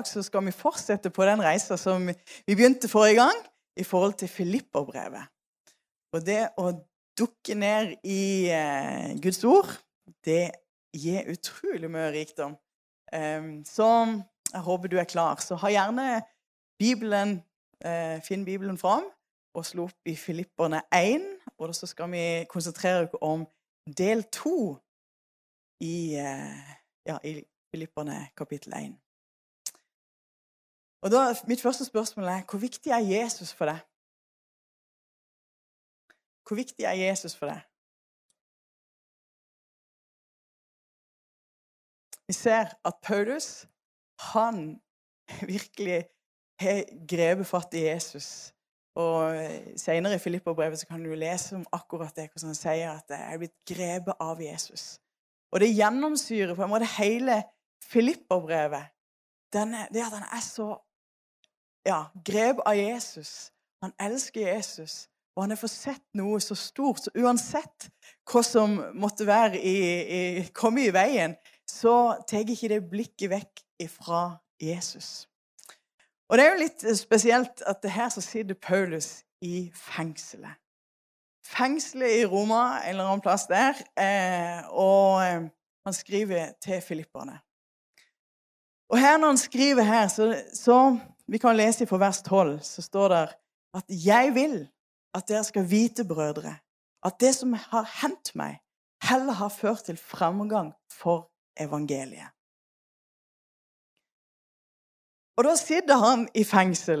dag så skal vi fortsette på den reisa som vi begynte forrige gang, i forhold til Filipperbrevet. Og det å dukke ned i eh, Guds ord, det gir utrolig mye rikdom. Um, så jeg håper du er klar. Så ha gjerne Bibelen, eh, finn Bibelen fram og slå opp i Filipperne 1. Og så skal vi konsentrere oss om del 2 i, eh, ja, i Filipperne kapittel 1. Og da, Mitt første spørsmål er hvor viktig er Jesus for deg? Hvor viktig er Jesus for deg? Vi ser at Paulus han virkelig har grepet fatt i Jesus. Og Senere i Filippa-brevet kan du lese om akkurat det, hvordan han sier at jeg er blitt grepet av Jesus. Og det gjennomsyrer på en måte hele Filipperbrevet. Det at han er så ja, grep av Jesus. Han elsker Jesus. Og han har fått sett noe så stort. Så uansett hva som måtte være i, i, komme i veien, så tar ikke det blikket vekk ifra Jesus. Og det er jo litt spesielt at det her så sitter Paulus i fengselet. Fengselet i Roma, en eller annen plass der. Eh, og eh, han skriver til filipperne. Og her når han skriver her, så, så Vi kan lese fra vers 12, så står det at 'jeg vil at dere skal vite, brødre, at det som har hendt meg, heller har ført til framgang for evangeliet. Og da sitter han i fengsel.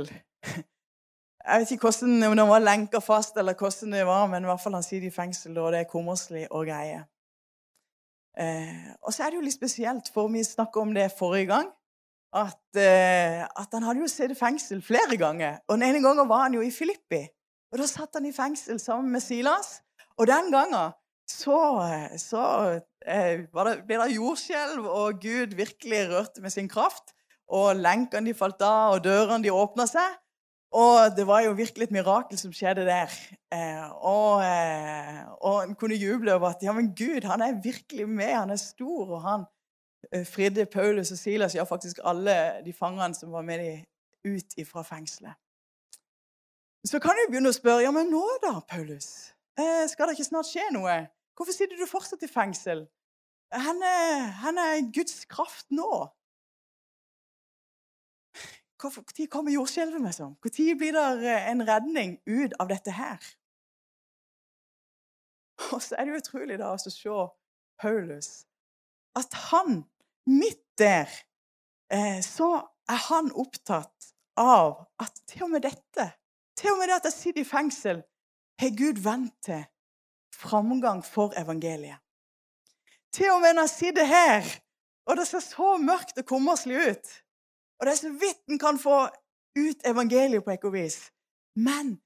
Jeg vet ikke hvordan, om han var lenka fast, eller hvordan det var, men i hvert fall han sitter i fengsel, og det er kummerslig og greier. Eh, og så er det jo litt spesielt, for vi snakka om det forrige gang, at, eh, at han hadde jo sittet i fengsel flere ganger. Og den ene gangen var han jo i Filippi. Og Da satt han i fengsel sammen med Silas. Og den gangen så, så eh, det, ble det jordskjelv, og Gud virkelig rørte med sin kraft. Og lenkene de falt av, og dørene de åpna seg. Og det var jo virkelig et mirakel som skjedde der. Eh, og, eh, og en kunne juble over at ja, men Gud han er virkelig med, han er stor. Og han fridde Paulus og Silas, ja faktisk alle de fangene som var med dem, ut fra fengselet. Så kan du begynne å spørre ja, men nå da, Paulus? Eh, skal det ikke snart skje noe? Hvorfor sitter du fortsatt i fengsel? Hvor er Guds kraft nå? Når kommer jordskjelvet? Liksom? Når blir det eh, en redning ut av dette her? Og så er det utrolig da å se Paulus. At han, midt der, eh, så er han opptatt av at til og med dette til og med det at jeg sitter i fengsel, har Gud vendt til framgang for evangeliet. Til og med når jeg sitter her, og det ser så mørkt og kummerslig ut, og det er så vidt en kan få ut evangeliet på et vis Men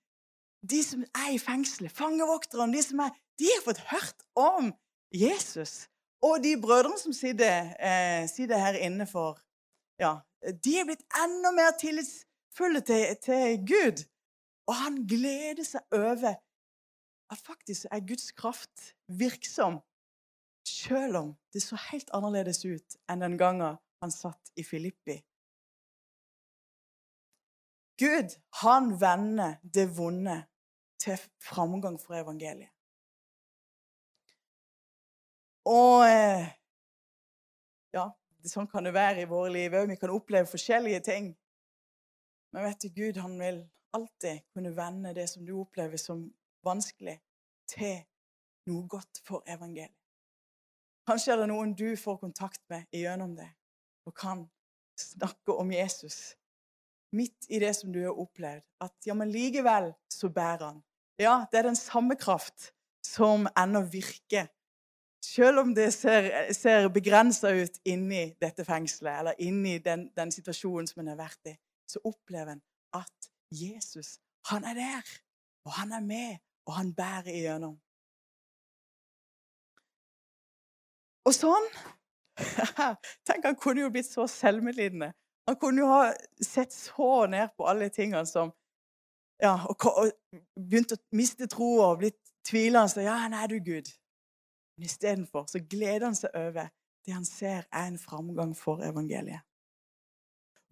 de som er i fengselet, fangevokterne, de som er, de har fått hørt om Jesus. Og de brødrene som sitter, eh, sitter her inne for ja, De er blitt enda mer tillitsfulle til, til Gud. Og han gleder seg over at faktisk er Guds kraft virksom, selv om det så helt annerledes ut enn den gangen han satt i Filippi. Gud, han vender det vonde til framgang for evangeliet. Og eh, ja, sånn kan det være i våre liv òg. Vi kan oppleve forskjellige ting. Men vet du, Gud han vil alltid kunne vende det som du opplever som vanskelig, til noe godt for evangeliet. Kanskje er det noen du får kontakt med gjennom det, og kan snakke om Jesus midt i det som du har opplevd. At ja, men likevel så bærer han. Ja, det er den samme kraft som ennå virker. Selv om det ser, ser begrensa ut inni dette fengselet, eller inni den, den situasjonen som en har vært i, så opplever en at Jesus, han er der, og han er med, og han bærer igjennom. Og sånn Tenk, han kunne jo blitt så selvmedlidende. Han kunne jo ha sett så ned på alle tingene som ja, og, og begynt å miste troa og blitt tvilende. Ja, nei, du, Gud. Men istedenfor så gleder han seg over det han ser er en framgang for evangeliet.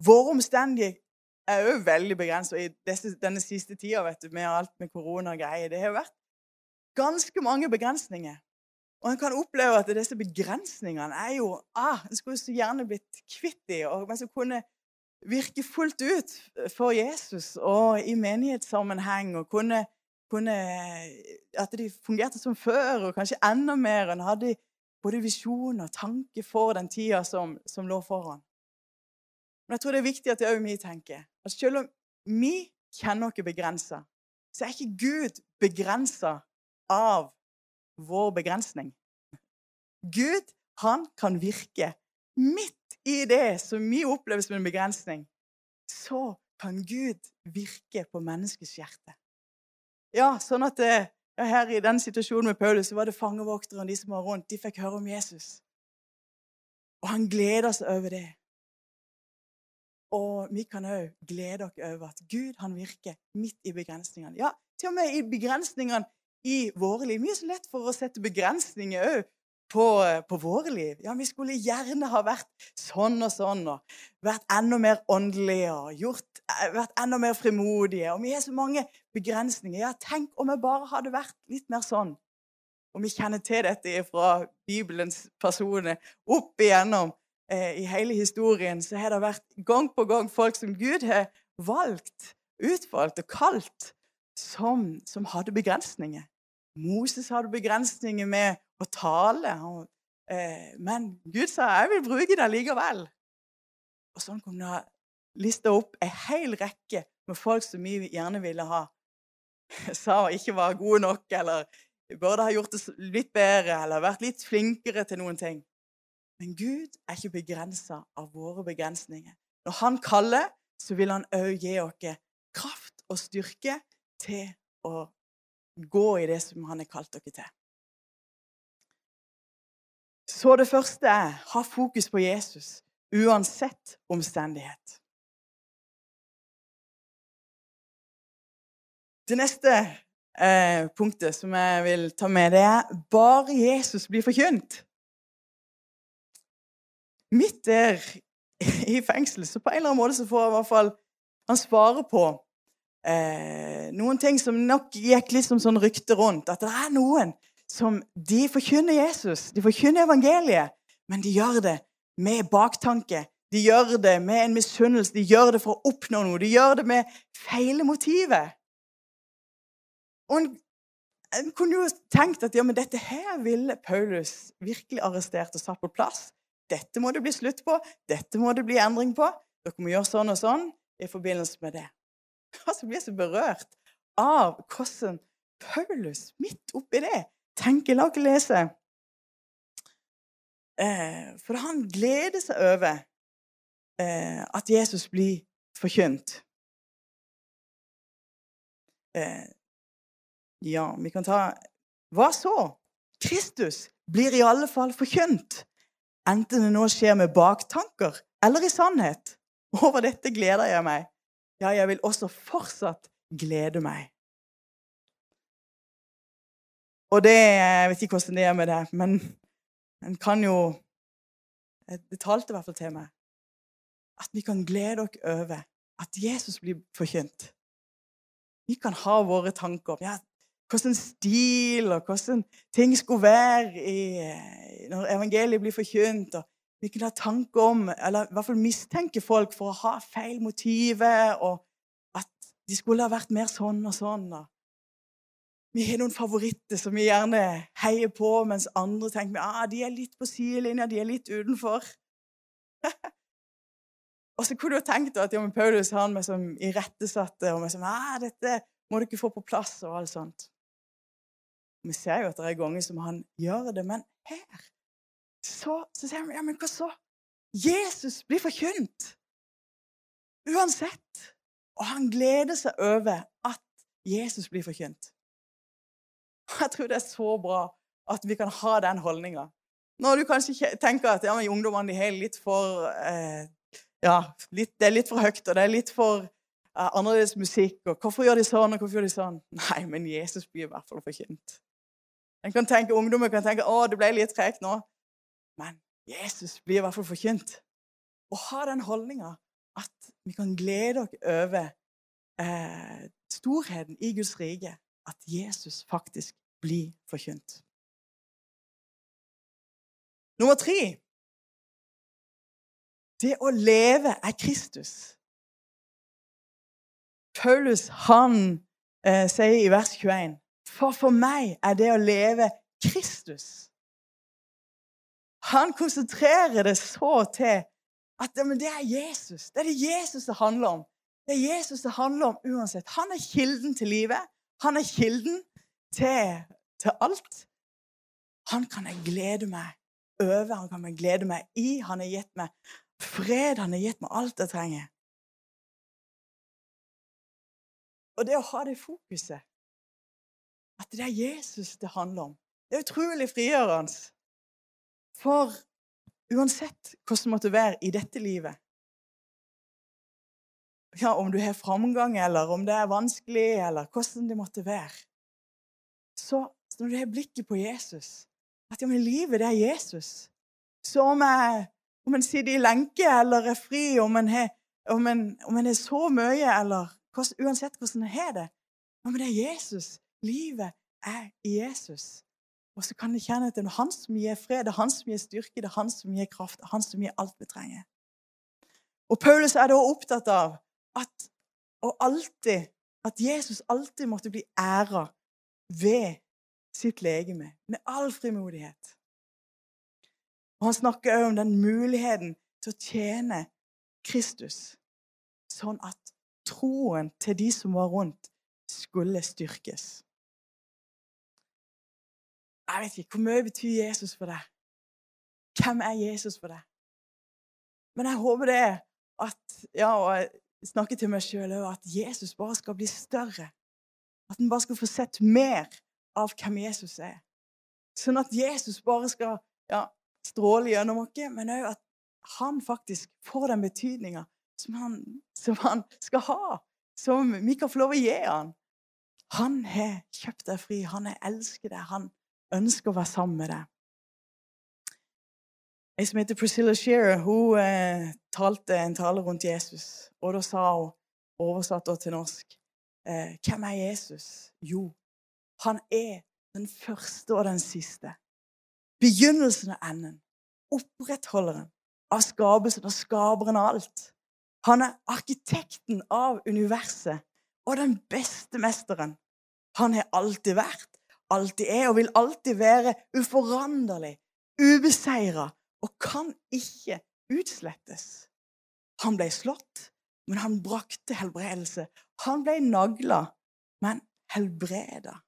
våre omstendigheter er òg veldig begrensa i disse, denne siste tida vet du, med alt med korona og greier. Det har jo vært ganske mange begrensninger. Og en kan oppleve at disse begrensningene er jo ah, En skulle så gjerne blitt kvitt dem, men som kunne virke fullt ut for Jesus og i menighetssammenheng. og kunne, kunne, At de fungerte som før, og kanskje enda mer. Han hadde både visjon og tanke for den tida som, som lå foran. Men jeg tror det er viktig at det òg vi tenker. At selv om vi kjenner oss begrensa, så er ikke Gud begrensa av vår begrensning. Gud, han kan virke midt i det som vi opplever som en begrensning. Så kan Gud virke på menneskets hjerte. Ja, sånn at det, ja, her I den situasjonen med Paulus så var det fangevokterne de som var rundt, de fikk høre om Jesus. Og han gleder seg over det. Og vi kan òg glede oss over at Gud han virker midt i begrensningene. Ja, til og med i begrensningene i våre liv. Mye så lett for å sette begrensninger òg på, på, våre liv. Ja, Vi skulle gjerne ha vært sånn og sånn og vært enda mer åndelige og gjort, vært enda mer frimodige. Og vi har så mange begrensninger. Ja, tenk om vi bare hadde vært litt mer sånn. Og vi kjenner til dette fra Bibelens personer opp igjennom eh, i hele historien. Så har det vært gang på gang folk som Gud har valgt, utvalgt og kalt, som, som hadde begrensninger. Moses hadde begrensninger med å tale. Eh, men Gud sa 'jeg vil bruke det likevel'. Og sånn kom det lista opp en hel rekke med folk som vi gjerne ville ha sa ikke var gode nok, eller burde ha gjort det litt bedre, eller vært litt flinkere til noen ting. Men Gud er ikke begrensa av våre begrensninger. Når Han kaller, så vil Han òg gi oss kraft og styrke til å gå i det som han har kalt dere til. Så det første er ha fokus på Jesus uansett omstendighet. Det neste eh, punktet som jeg vil ta med, det er bare Jesus blir forkynt. Midt der i fengsel, så på en eller annen måte så får jeg i hvert fall han svare på eh, noen ting som nok gikk litt som sånn rykte rundt. At det er noen som de forkynner Jesus, de forkynner evangeliet, men de gjør det med baktanke. De gjør det med en misunnelse, de gjør det for å oppnå noe. De gjør det med feile motiver. Og en, en, kunne jo tenkt at ja, men dette her ville Paulus virkelig arrestert og satt på plass. Dette må det bli slutt på. Dette må det bli endring på. Dere må gjøre sånn og sånn i forbindelse med det. Altså, blir så berørt av hvordan Paulus midt oppi det tenker La oss lese. Eh, for han gleder seg over eh, at Jesus blir forkynt. Eh, ja, vi kan ta Hva så? Kristus blir i alle fall forkynt, enten det nå skjer med baktanker eller i sannhet. Over dette gleder jeg meg. Ja, jeg vil også fortsatt glede meg. Og det Jeg vet ikke hvordan det er med det, men en kan jo Det talte i hvert fall til meg. At vi kan glede oss over at Jesus blir forkynt. Vi kan ha våre tanker om ja, hvordan stil og hvordan ting skulle være i, når evangeliet blir forkynt. og vi kan ha tanke om, eller i hvert fall mistenke folk for å ha feil motiver, og at de skulle ha vært mer sånn og sånn. Og vi har noen favoritter som vi gjerne heier på, mens andre tenker ah, de er litt på sidelinja, de er litt utenfor. og så kunne du tenkt at ja, Paulus han meg som irettesatte og meg som, ah, dette må du ikke få på plass, og alt sånt. Vi ser jo at det er ganger som han gjør det, men her så, så sier han ja, men hva så? Jesus blir forkynt. Uansett. Og han gleder seg over at Jesus blir forkynt. Jeg tror det er så bra at vi kan ha den holdninga. Når du kanskje tenker at ja, men ungdommene de har litt for eh, ja, litt, Det er litt for høyt, og det er litt for eh, annerledes musikk. og Hvorfor gjør de sånn, og hvorfor gjør de sånn? Nei, men Jesus blir i hvert fall forkynt. En kan tenke, Ungdommen kan tenke å, det ble litt tregt nå. Men Jesus blir i hvert fall forkynt. Å ha den holdninga at vi kan glede oss over eh, storheten i Guds rike. At Jesus faktisk blir forkynt. Nummer tre det å leve er Kristus. Paulus han eh, sier i vers 21 For for meg er det å leve Kristus. Han konsentrerer det så til at men det er Jesus. Det er det Jesus det handler om. Det er Jesus det handler om uansett. Han er kilden til livet. Han er kilden til, til alt. Han kan jeg glede meg over, han kan jeg glede meg i. Han har gitt meg fred, han har gitt meg alt jeg trenger. Og det å ha det fokuset, at det er Jesus det handler om, det er utrolig frigjørende. For uansett hvordan det måtte være i dette livet ja, Om du har framgang, eller om det er vanskelig, eller hvordan det måtte være Så når du har blikket på Jesus At ja, men livet, det er Jesus. Så om jeg om en sitter i lenke eller er fri, om en har, om en, om en er så mye, eller uansett hvordan en har det ja, Men det er Jesus. Livet er i Jesus. Og så kan du kjenne at det er han som gir fred, det er han som gir styrke, det er han som gir kraft, det er han som gir alt vi trenger. Og Paulus er da opptatt av at, alltid, at Jesus alltid måtte bli æra ved sitt legeme, med all frimodighet. Og Han snakker òg om den muligheten til å tjene Kristus, sånn at troen til de som var rundt, skulle styrkes. Jeg vet ikke, Hvor mye betyr Jesus for deg? Hvem er Jesus for deg? Men jeg håper det at ja, og jeg snakker til meg sjøl òg, at Jesus bare skal bli større. At en bare skal få sett mer av hvem Jesus er. Sånn at Jesus bare skal ja, stråle gjennom oss, men òg at han faktisk får den betydninga som, som, han skal ha, som vi kan få lov å gi han. Han har kjøpt deg fri, han har elsket deg, han ønsker å være sammen med deg. Ei som heter Priscilla Shearer, hun eh, talte en tale rundt Jesus. Og da sa hun, oversatt til norsk, eh, hvem er Jesus? Jo, han er den første og den siste begynnelsen og enden. Opprettholderen av skapelsen og skaperen av alt. Han er arkitekten av universet og den beste mesteren. Han har alltid vært, alltid er og vil alltid være uforanderlig, ubeseira og kan ikke utslettes. Han ble slått, men han brakte helbredelse. Han ble nagla, men helbreda.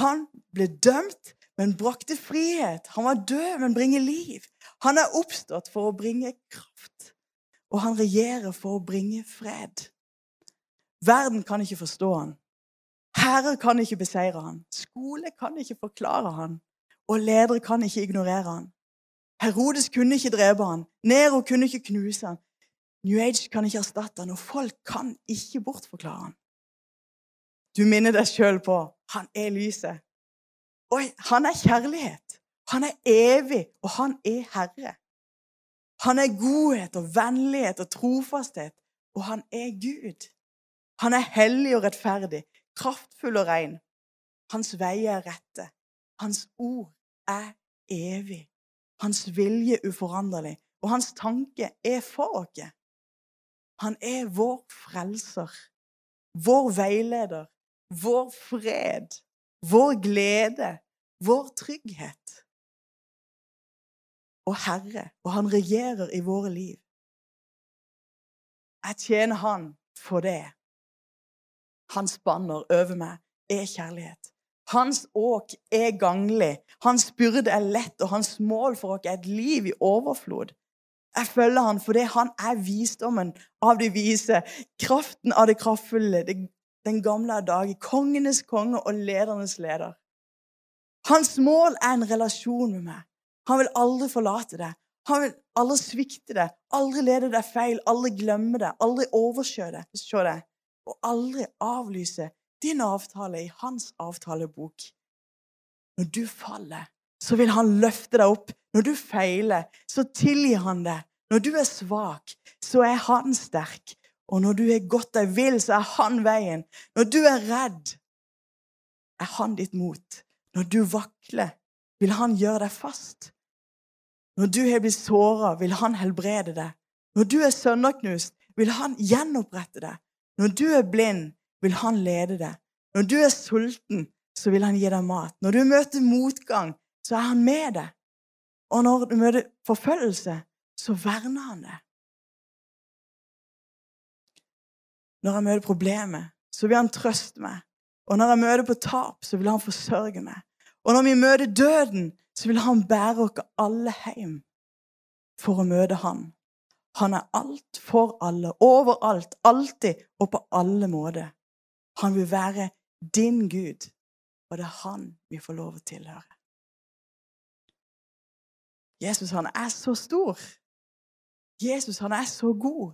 Han ble dømt, men brakte frihet. Han var død, men bringer liv. Han er oppstått for å bringe kraft. Og han regjerer for å bringe fred. Verden kan ikke forstå han. Herrer kan ikke beseire han. Skole kan ikke forklare han. Og ledere kan ikke ignorere han. Herodes kunne ikke drepe han. Nero kunne ikke knuse han. New Age kan ikke erstatte han, og folk kan ikke bortforklare han. Du minner deg sjøl på han er lyset. Oi, han er kjærlighet. Han er evig, og han er herre. Han er godhet og vennlighet og trofasthet, og han er Gud. Han er hellig og rettferdig, kraftfull og ren. Hans veier er rette. Hans ord er evig. Hans vilje uforanderlig, og hans tanke er for oss. Han er vår frelser, vår veileder, vår fred, vår glede, vår trygghet. Og Herre, og han regjerer i våre liv. Jeg tjener Han for det. Hans banner over meg er kjærlighet. Hans åk er ganglig, hans byrde er lett, og hans mål for oss er et liv i overflod. Jeg følger han fordi han er visdommen av de vise, kraften av det kraftfulle, den gamle av dager, kongenes konge og ledernes leder. Hans mål er en relasjon med meg. Han vil aldri forlate deg. Han vil aldri svikte deg, aldri lede deg feil, aldri glemme deg, aldri overse deg, og aldri avlyse din avtale i hans avtalebok. Når du faller, så vil han løfte deg opp. Når du feiler, så tilgir han deg Når du er svak, så er han sterk. Og når du er godt deg vil, så er han veien. Når du er redd, er han ditt mot. Når du vakler, vil han gjøre deg fast. Når du har blitt såra, vil han helbrede deg. Når du er sønderknust, vil han gjenopprette deg. Når du er blind, vil han lede deg. Når du er sulten, så vil han gi deg mat. Når du møter motgang, så er han med deg. Og når du møter forfølgelse, så verner han deg. Når jeg møter problemer, så vil han trøste meg. Og når jeg møter på tap, så vil han forsørge meg. Og når vi møter døden, så vil han bære oss alle hjem for å møte han. Han er alt for alle, overalt, alltid og på alle måter. Han vil være din Gud, og det er han vi får lov å tilhøre. Jesus, han er så stor. Jesus, han er så god.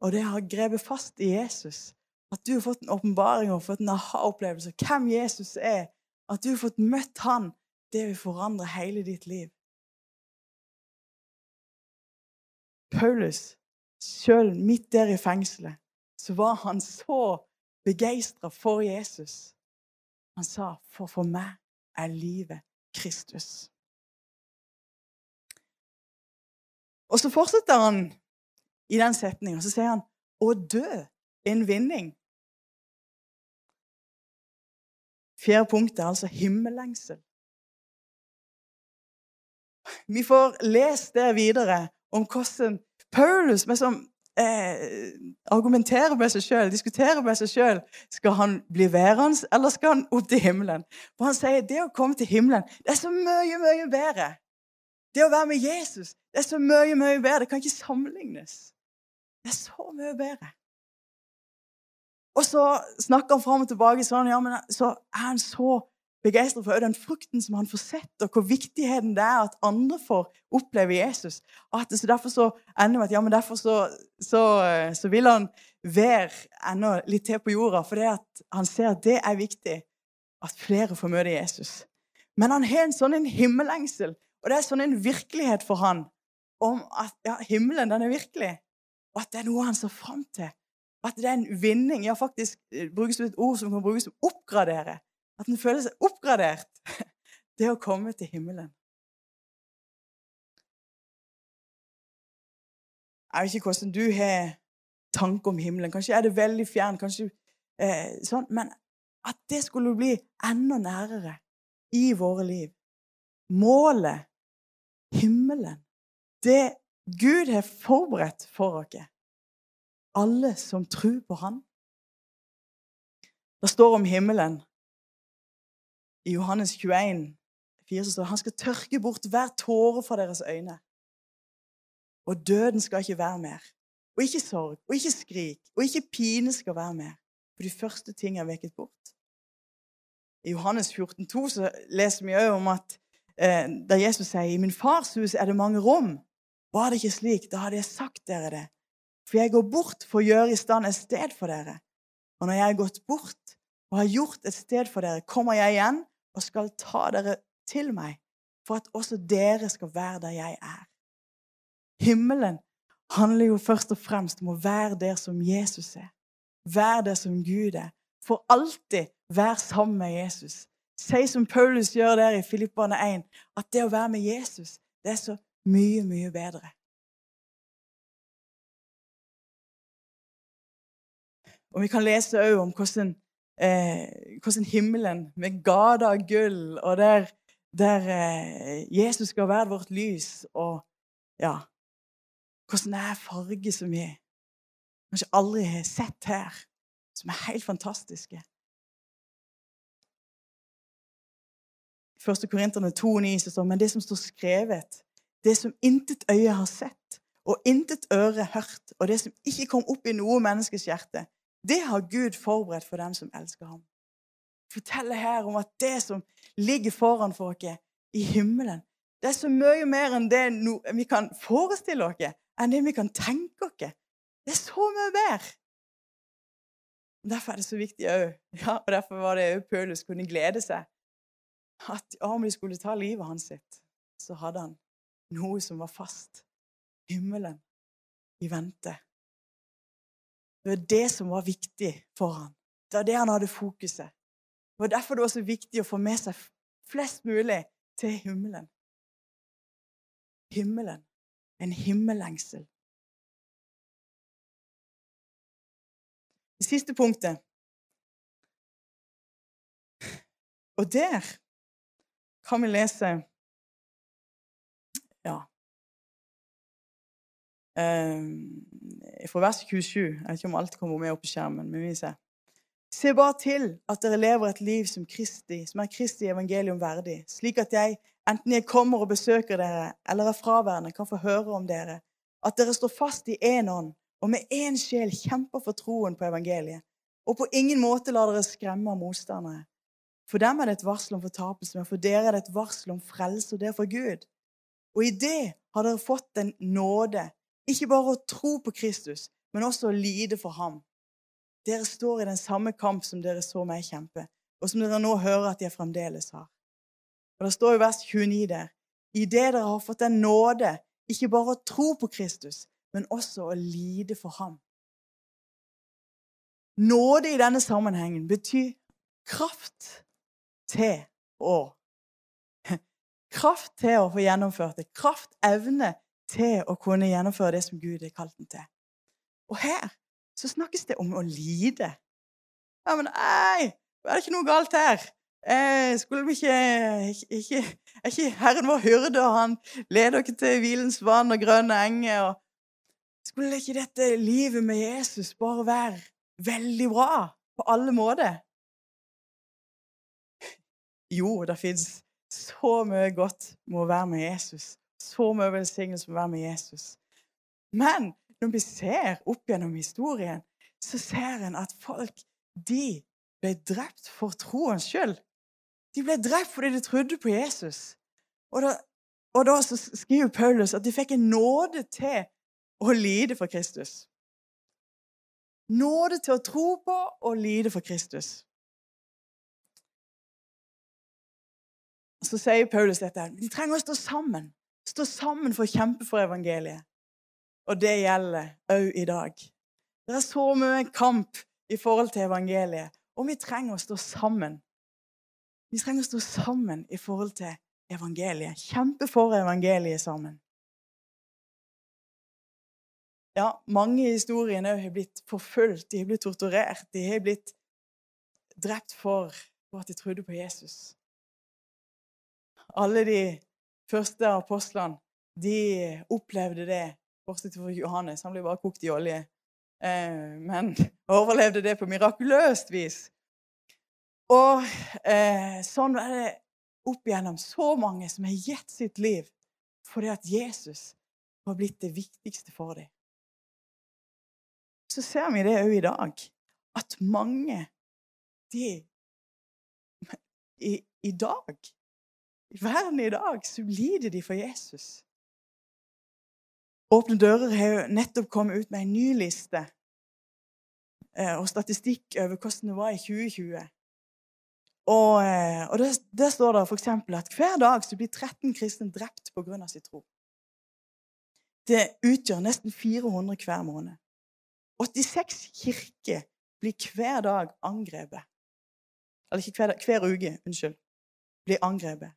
Og det har grepet fast i Jesus. At du har fått en åpenbaring og fått en aha-opplevelse av hvem Jesus er. At du har fått møtt han. Det vil forandre hele ditt liv. Paulus, sjøl midt der i fengselet, så var han så begeistra for Jesus. Han sa, 'For for meg er livet Kristus'. Og så fortsetter han i den setninga, så sier han 'å dø en vinning'. Fjerde punkt er altså himmellengsel. Vi får lest det videre om hvordan Paulus med som eh, argumenterer med seg sjøl, diskuterer med seg sjøl Skal han bli værende, eller skal han opp til himmelen? For han sier det å komme til himmelen det er så mye, mye bedre. Det å være med Jesus det er så mye, mye bedre. Det kan ikke sammenlignes. Det er så mye bedre. Og så snakker han fram og tilbake sånn, ja, men så er han så begeistra for den frukten som han får sett, og hvor viktigheten det er at andre får oppleve Jesus. At så Derfor så ender med at ja, men derfor så, så, så vil han være enda litt til på jorda, for at han ser at det er viktig at flere får møte Jesus. Men han har en sånn en himmellengsel, og det er sånn en virkelighet for han om at ja, himmelen den er virkelig, og at det er noe han ser fram til. At det er en vinning. Ja, faktisk eh, brukes det et ord som kan brukes som oppgradere. At en føler seg oppgradert. Det å komme til himmelen. Jeg vet ikke hvordan du har tanke om himmelen. Kanskje er det veldig fjern, kanskje eh, sånn. Men at det skulle bli enda nærere i våre liv. Målet, himmelen, det Gud har forberedt for oss, alle som tror på Han. Det står om himmelen i Johannes 21, 4, så står han skal tørke bort hver tåre fra deres øyne. Og døden skal ikke være mer. Og ikke sorg, og ikke skrik, og ikke pine skal være mer. For de første ting er vekket bort. I Johannes 14, 14,2 så leser vi òg om at eh, der Jesus sier i min fars hus er det mange rom. Var det ikke slik, da hadde jeg sagt dere det. For jeg går bort for å gjøre i stand et sted for dere. Og når jeg har gått bort og har gjort et sted for dere, kommer jeg igjen og skal ta dere til meg, for at også dere skal være der jeg er. Himmelen handler jo først og fremst om å være der som Jesus er. Være der som Gud er. For alltid være sammen med Jesus. Si som Paulus gjør der i Filippane 1, at det å være med Jesus, det er så mye, mye bedre. Og vi kan lese òg om hvordan, eh, hvordan, himmelen med gater av gull, og der, der eh, Jesus skal være vårt lys, og ja Hvordan det er farger som vi kanskje aldri har sett her, som er helt fantastiske. 1. Korinterne 2,9 står men det som står skrevet, det som intet øye har sett, og intet øre hørt, og det som ikke kom opp i noe menneskes hjerte, det har Gud forberedt for dem som elsker ham. Forteller her om at det som ligger foran for oss i himmelen, det er så mye mer enn det vi kan forestille oss, enn det vi kan tenke oss. Det er så mye mer. Derfor er det så viktig òg, ja, og derfor var det òg Paulus kunne glede seg, at om de skulle ta livet hans sitt, så hadde han noe som var fast. himmelen i vente. Det var det som var viktig for ham. Det var det han hadde fokuset. Det var derfor det var så viktig å få med seg flest mulig til himmelen. Himmelen. En himmellengsel. Det siste punktet Og der kan vi lese Ja eh, Fra vers 27. Jeg vet ikke om alt kommer med opp i skjermen. men vi ser. Se bare til at dere lever et liv som Kristi, som er Kristi evangelium verdig, slik at jeg, enten jeg kommer og besøker dere eller er fraværende, kan få høre om dere, at dere står fast i én ånd og med én sjel kjemper for troen på evangeliet, og på ingen måte lar dere skremme av motstandere. For dem er det et varsel om fortapelse, men for dere er det et varsel om frelse, og det er for Gud. Og i det har dere fått en nåde, ikke bare å tro på Kristus, men også å lide for ham. Dere står i den samme kamp som dere så meg kjempe, og som dere nå hører at jeg fremdeles har. Og Det står i vers 29 der i det dere har fått en nåde, ikke bare å tro på Kristus, men også å lide for ham. Nåde i denne sammenhengen betyr kraft til å Kraft til å få gjennomført det. Kraft, evne til å kunne gjennomføre det som Gud har kalt den til. Og her så snakkes det om å lide. Ja, men ei, er det ikke noe galt her? Eh, skulle vi ikke, ikke, Er ikke Herren vår hyrde, og han leder dere til hvilens vann og grønne enger? og Skulle ikke dette livet med Jesus bare være veldig bra på alle måter? Jo, det fins så mye godt med å være med Jesus. Så mye velsignelse med å være med Jesus. Men når vi ser opp gjennom historien, så ser en at folk de ble drept for troens skyld. De ble drept fordi de trodde på Jesus. Og da, og da skriver Paulus at de fikk en nåde til å lide for Kristus. Nåde til å tro på og lide for Kristus. Så sier Paulus dette. Vi trenger å stå sammen. Stå sammen for å kjempe for evangeliet. Og det gjelder òg i dag. Det er så mye kamp i forhold til evangeliet, og vi trenger å stå sammen. Vi trenger å stå sammen i forhold til evangeliet. Kjempe for evangeliet sammen. Ja, mange i historien har blitt forfulgt, de har blitt torturert, de har blitt drept for, at de trodde på Jesus alle de første apostlene de opplevde det, bortsett fra Johannes. Han ble bare kokt i olje. Eh, men overlevde det på mirakuløst vis. Og eh, sånn er det opp igjennom så mange som har gitt sitt liv fordi at Jesus har blitt det viktigste for dem. Så ser vi det òg i dag, at mange de i, i dag i verden i dag så lider de for Jesus. Åpne dører har jo nettopp kommet ut med en ny liste eh, og statistikk over hvordan det var i 2020. Og, eh, og der, der, står det f.eks. at hver dag så blir 13 kristne drept pga. sin tro. Det utgjør nesten 400 hver måned. 86 kirker blir hver dag angrepet. Eller ikke hver, dag, hver uke, unnskyld. Blir angrepet.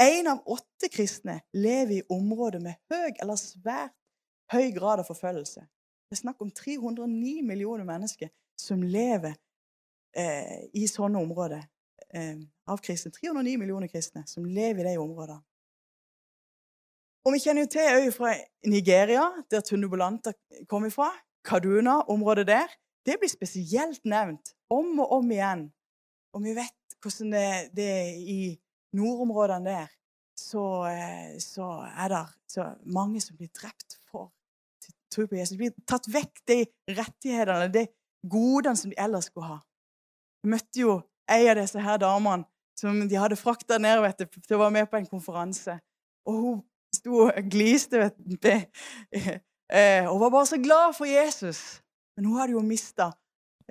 Én av åtte kristne lever i områder med høy eller svært høy grad av forfølgelse. Det er snakk om 309 millioner mennesker som lever eh, i sånne områder eh, av kristne. 309 millioner kristne som lever i de områdene. Og Vi kjenner jo til øya fra Nigeria, der tunubulanter kom ifra. Kaduna, området der. Det blir spesielt nevnt om og om igjen. Og vi vet hvordan det, det er i nordområdene der, så, eh, så er det mange som blir drept for tro på Jesus. De blir tatt vekk de rettighetene, de godene som de ellers skulle ha. Vi møtte jo ei av disse her damene som de hadde frakta ned vet du, til å være med på en konferanse. Og hun sto og gliste. vet du. Eh, hun var bare så glad for Jesus. Men hun hadde jo mista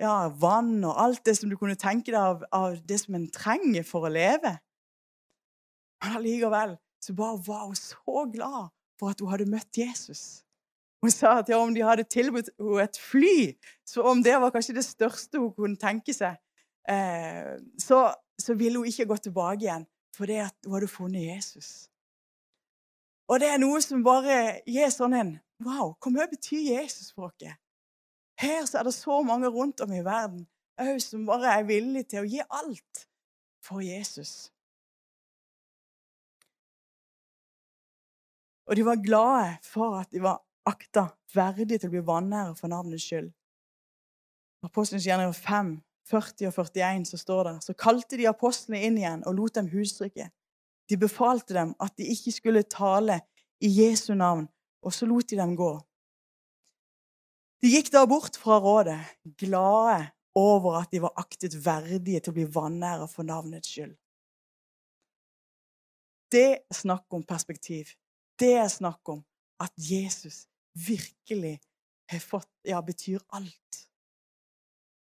ja, vann og alt det som du kunne tenke deg av, av det som en trenger for å leve. Men allikevel så bare var hun så glad for at hun hadde møtt Jesus. Hun sa at ja, om de hadde tilbudt henne et fly, så om det var kanskje det største hun kunne tenke seg, eh, så, så ville hun ikke gå tilbake igjen fordi hun hadde funnet Jesus. Og det er noe som bare gir sånn en Wow, hvor mye betyr Jesus for oss? Her så er det så mange rundt om i verden òg som bare er villige til å gi alt for Jesus. Og de var glade for at de var akta verdige til å bli vanære for navnets skyld. Apostelens gjerninger 5, 40 og 41 så står det så kalte de apostlene inn igjen og lot dem husdrikke. De befalte dem at de ikke skulle tale i Jesu navn, og så lot de dem gå. De gikk da bort fra rådet, glade over at de var aktet verdige til å bli vanære for navnets skyld. Det er snakk om perspektiv. Det er snakk om at Jesus virkelig har fått Ja, betyr alt.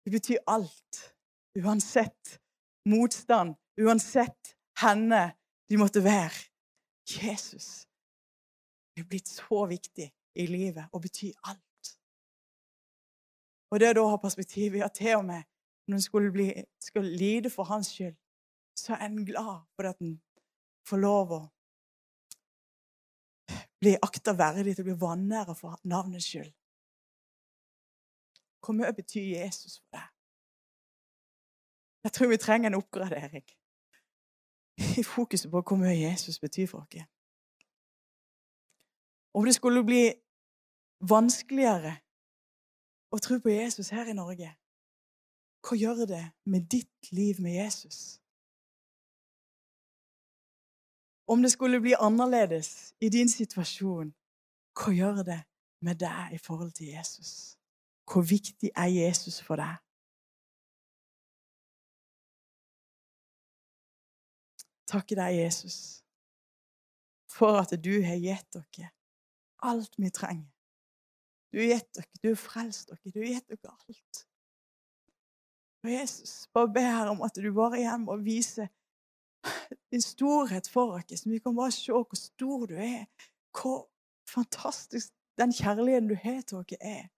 Det betyr alt. Uansett motstand, uansett henne de måtte være. Jesus er blitt så viktig i livet og betyr alt. Og det å da ha perspektiv i at til og med når en skulle, skulle lide for hans skyld, så er en glad for at en får lov å bli akta verdig til å bli vanæra for navnets skyld. Hvor mye betyr Jesus for deg? Jeg tror vi trenger en oppgradering i fokuset på hvor mye Jesus betyr for oss. Om det skulle bli vanskeligere å tro på Jesus her i Norge, hva gjør det med ditt liv med Jesus? Om det skulle bli annerledes i din situasjon, hva gjør det med deg i forhold til Jesus? Hvor viktig er Jesus for deg? Takke deg, Jesus, for at du har gitt dere alt vi trenger. Du har gitt dere, du har frelst dere, du har gitt dere alt. Og Jesus, bare be her om at du bare igjen må vise din storhet for oss, vi kan bare se hvor stor du er, hvor fantastisk den kjærligheten du har til oss, er.